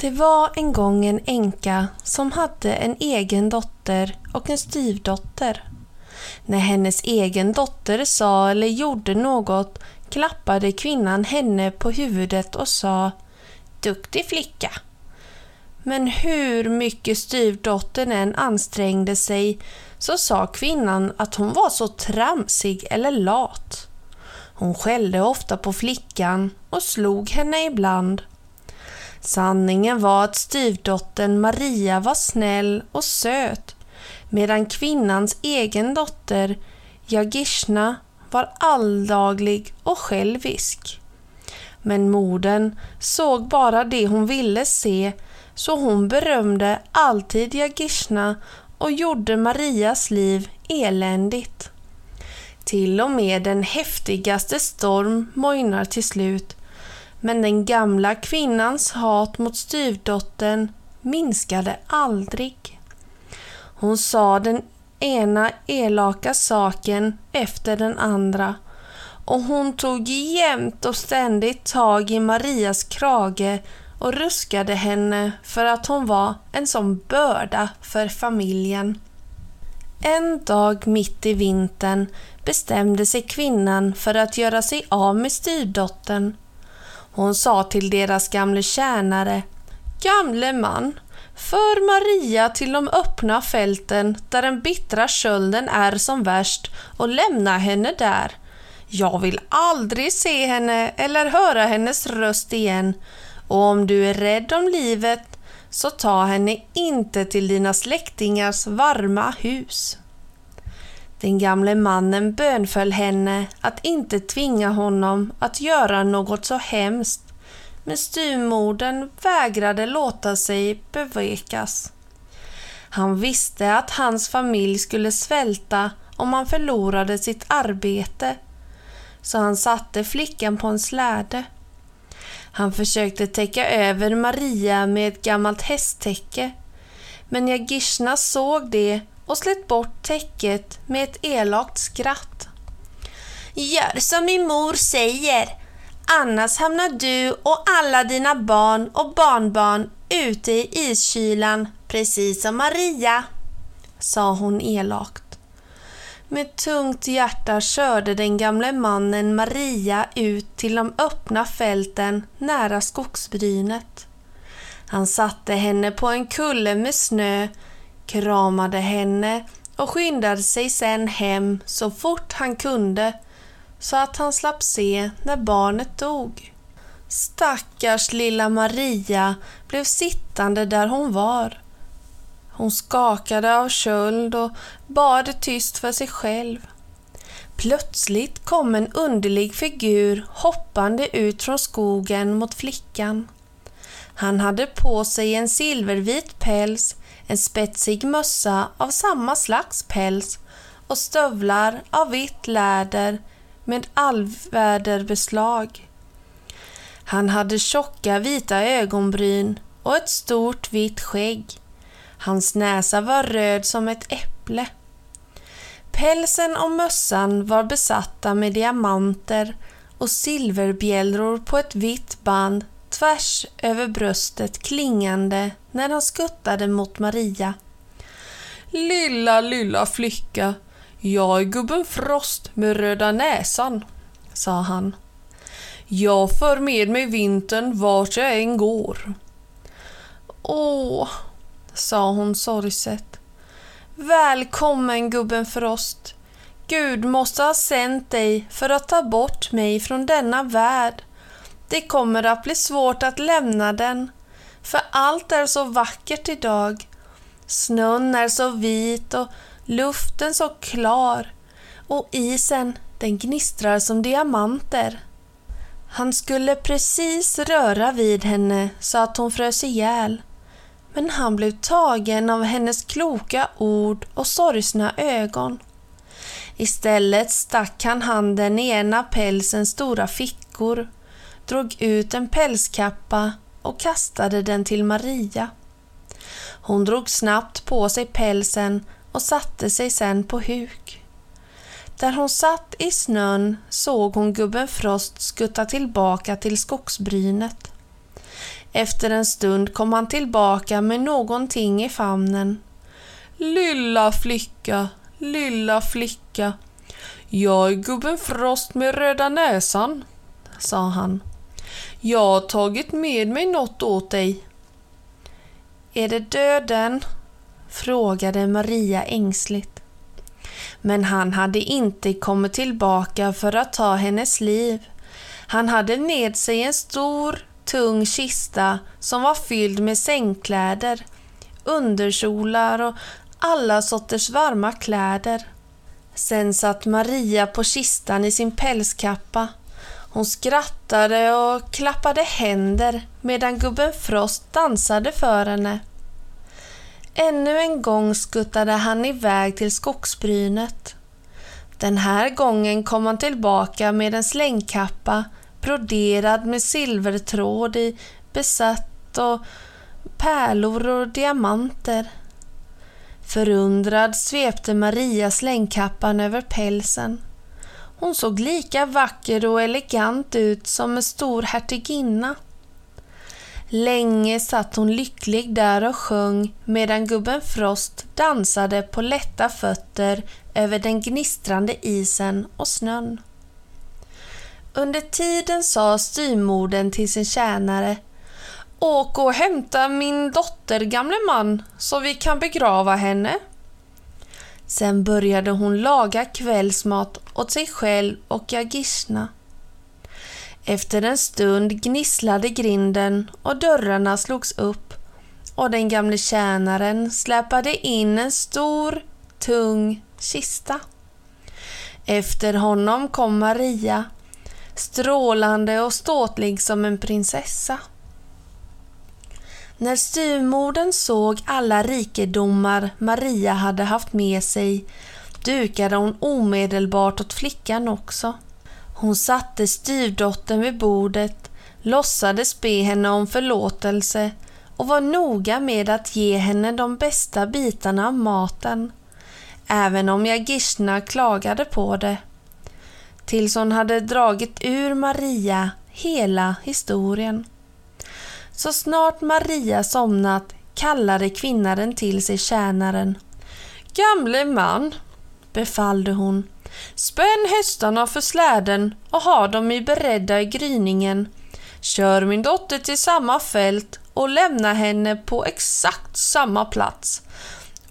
Det var en gång en änka som hade en egen dotter och en styvdotter. När hennes egen dotter sa eller gjorde något klappade kvinnan henne på huvudet och sa ”Duktig flicka”. Men hur mycket styvdottern än ansträngde sig så sa kvinnan att hon var så tramsig eller lat. Hon skällde ofta på flickan och slog henne ibland. Sanningen var att styvdottern Maria var snäll och söt medan kvinnans egen dotter Jagishna var alldaglig och självisk. Men modern såg bara det hon ville se så hon berömde alltid Jagishna och gjorde Marias liv eländigt. Till och med den häftigaste storm mojnar till slut men den gamla kvinnans hat mot styvdottern minskade aldrig. Hon sa den ena elaka saken efter den andra och hon tog jämt och ständigt tag i Marias krage och ruskade henne för att hon var en sån börda för familjen. En dag mitt i vintern bestämde sig kvinnan för att göra sig av med styrdottern hon sa till deras gamle tjänare Gamle man, för Maria till de öppna fälten där den bittra kölden är som värst och lämna henne där. Jag vill aldrig se henne eller höra hennes röst igen och om du är rädd om livet så ta henne inte till dina släktingars varma hus. Den gamle mannen bönföll henne att inte tvinga honom att göra något så hemskt, men styvmodern vägrade låta sig bevekas. Han visste att hans familj skulle svälta om han förlorade sitt arbete, så han satte flickan på en släde. Han försökte täcka över Maria med ett gammalt hästtäcke, men Jagishna såg det och slet bort täcket med ett elakt skratt. Gör som min mor säger, annars hamnar du och alla dina barn och barnbarn ute i iskylan precis som Maria, sa hon elakt. Med tungt hjärta körde den gamle mannen Maria ut till de öppna fälten nära skogsbrynet. Han satte henne på en kulle med snö kramade henne och skyndade sig sen hem så fort han kunde så att han slapp se när barnet dog. Stackars lilla Maria blev sittande där hon var. Hon skakade av köld och bad tyst för sig själv. Plötsligt kom en underlig figur hoppande ut från skogen mot flickan. Han hade på sig en silvervit päls en spetsig mössa av samma slags päls och stövlar av vitt läder med allväderbeslag. Han hade tjocka vita ögonbryn och ett stort vitt skägg. Hans näsa var röd som ett äpple. Pälsen och mössan var besatta med diamanter och silverbjällror på ett vitt band tvärs över bröstet klingande när han skuttade mot Maria. Lilla, lilla flicka, jag är gubben Frost med röda näsan, sa han. Jag för med mig vintern vart jag än går. Åh, sa hon sorgset. Välkommen gubben Frost. Gud måste ha sänt dig för att ta bort mig från denna värld. Det kommer att bli svårt att lämna den, för allt är så vackert idag. Snön är så vit och luften så klar och isen den gnistrar som diamanter. Han skulle precis röra vid henne så att hon frös ihjäl. men han blev tagen av hennes kloka ord och sorgsna ögon. Istället stack han handen i en av pälsens stora fickor, drog ut en pälskappa och kastade den till Maria. Hon drog snabbt på sig pälsen och satte sig sen på huk. Där hon satt i snön såg hon gubben Frost skutta tillbaka till skogsbrynet. Efter en stund kom han tillbaka med någonting i famnen. Lilla flicka, lilla flicka. Jag är gubben Frost med röda näsan, sa han. Jag har tagit med mig något åt dig. Är det döden? frågade Maria ängsligt. Men han hade inte kommit tillbaka för att ta hennes liv. Han hade med sig en stor, tung kista som var fylld med sängkläder, underkjolar och alla sorters varma kläder. Sen satt Maria på kistan i sin pälskappa. Hon skrattade och klappade händer medan gubben Frost dansade för henne. Ännu en gång skuttade han iväg till skogsbrynet. Den här gången kom han tillbaka med en slängkappa broderad med silvertråd i besatt och pärlor och diamanter. Förundrad svepte Maria slängkappan över pälsen. Hon såg lika vacker och elegant ut som en stor hertiginna. Länge satt hon lycklig där och sjöng medan gubben Frost dansade på lätta fötter över den gnistrande isen och snön. Under tiden sa styrmorden till sin tjänare Åk och hämta min dotter, gamle man, så vi kan begrava henne. Sen började hon laga kvällsmat åt sig själv och Jagishna. Efter en stund gnisslade grinden och dörrarna slogs upp och den gamle tjänaren släpade in en stor, tung kista. Efter honom kom Maria, strålande och ståtlig som en prinsessa. När styvmodern såg alla rikedomar Maria hade haft med sig dukade hon omedelbart åt flickan också. Hon satte styvdottern vid bordet, låtsades be henne om förlåtelse och var noga med att ge henne de bästa bitarna av maten, även om Jagishna klagade på det. Tills hon hade dragit ur Maria hela historien. Så snart Maria somnat kallade kvinnan till sig tjänaren. Gamle man, befallde hon, spänn hästarna för släden och ha dem i beredda i gryningen. Kör min dotter till samma fält och lämna henne på exakt samma plats.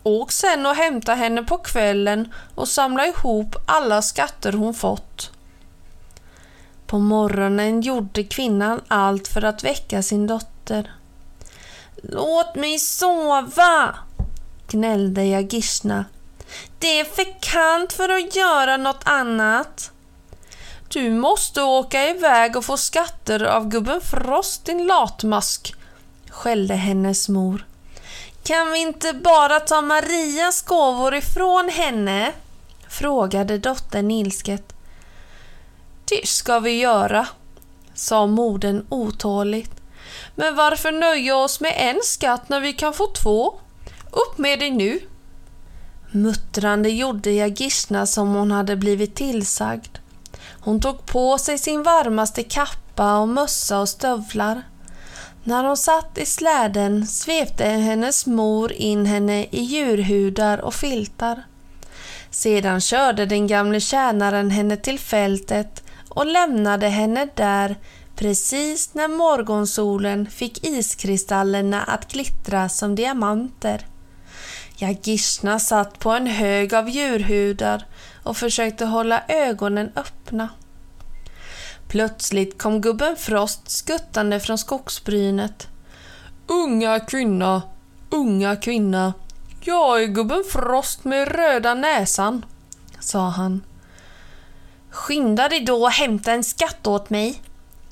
Åk sen och hämta henne på kvällen och samla ihop alla skatter hon fått. På morgonen gjorde kvinnan allt för att väcka sin dotter. Låt mig sova! gnällde Jagishna. Det är för kallt för att göra något annat. Du måste åka iväg och få skatter av gubben Frost, din latmask, skällde hennes mor. Kan vi inte bara ta Marias gåvor ifrån henne? frågade dottern ilsket. Det ska vi göra, sa modern otåligt. Men varför nöja oss med en skatt när vi kan få två? Upp med dig nu! Muttrande gjorde jag Gisna som hon hade blivit tillsagd. Hon tog på sig sin varmaste kappa och mössa och stövlar. När hon satt i släden svepte hennes mor in henne i djurhudar och filtar. Sedan körde den gamle tjänaren henne till fältet och lämnade henne där precis när morgonsolen fick iskristallerna att glittra som diamanter. Jagishna satt på en hög av djurhudar och försökte hålla ögonen öppna. Plötsligt kom gubben Frost skuttande från skogsbrynet. Unga kvinna, unga kvinna, jag är gubben Frost med röda näsan, sa han. Skynda dig då och hämta en skatt åt mig,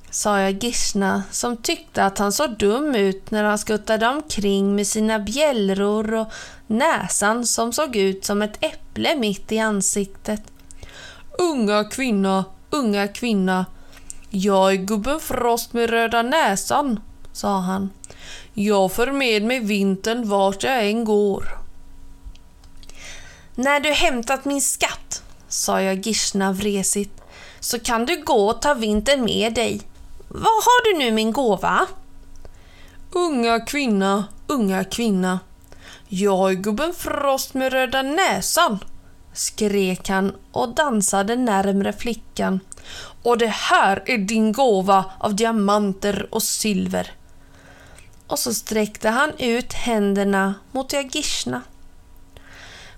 sa jag Gishna som tyckte att han såg dum ut när han skuttade omkring med sina bjällror och näsan som såg ut som ett äpple mitt i ansiktet. Unga kvinna, unga kvinna. Jag är gubben Frost med röda näsan, sa han. Jag för med mig vintern vart jag än går. När du hämtat min skatt, sa jag Gishna vresigt, så kan du gå och ta vintern med dig. Vad har du nu min gåva? Unga kvinna, unga kvinna. Jag är gubben Frost med röda näsan, skrek han och dansade närmre flickan. Och det här är din gåva av diamanter och silver. Och så sträckte han ut händerna mot Jagishna.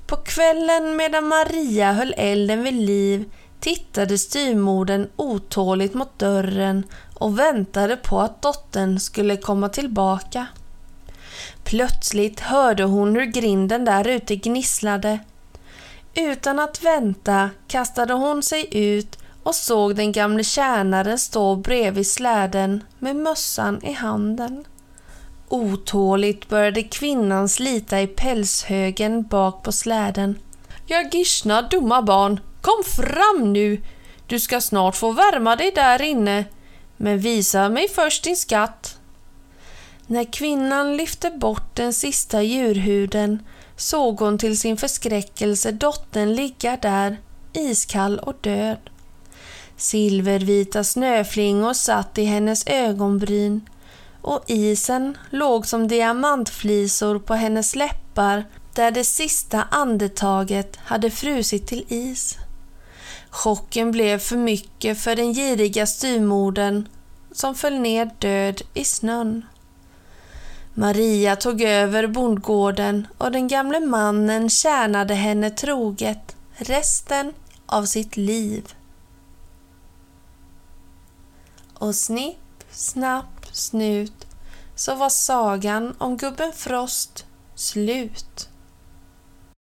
På kvällen medan Maria höll elden vid liv tittade styrmodern otåligt mot dörren och väntade på att dottern skulle komma tillbaka. Plötsligt hörde hon hur grinden där ute gnisslade. Utan att vänta kastade hon sig ut och såg den gamle tjänaren stå bredvid släden med mössan i handen. Otåligt började kvinnan slita i pälshögen bak på släden. Jag gissna dumma barn, kom fram nu! Du ska snart få värma dig där inne, men visa mig först din skatt. När kvinnan lyfte bort den sista djurhuden såg hon till sin förskräckelse dottern ligga där, iskall och död. Silvervita snöflingor satt i hennes ögonbryn och isen låg som diamantflisor på hennes läppar där det sista andetaget hade frusit till is. Chocken blev för mycket för den giriga styrmorden som föll ner död i snön. Maria tog över bondgården och den gamle mannen tjänade henne troget resten av sitt liv. Och snipp, snapp, snut så var sagan om gubben Frost slut.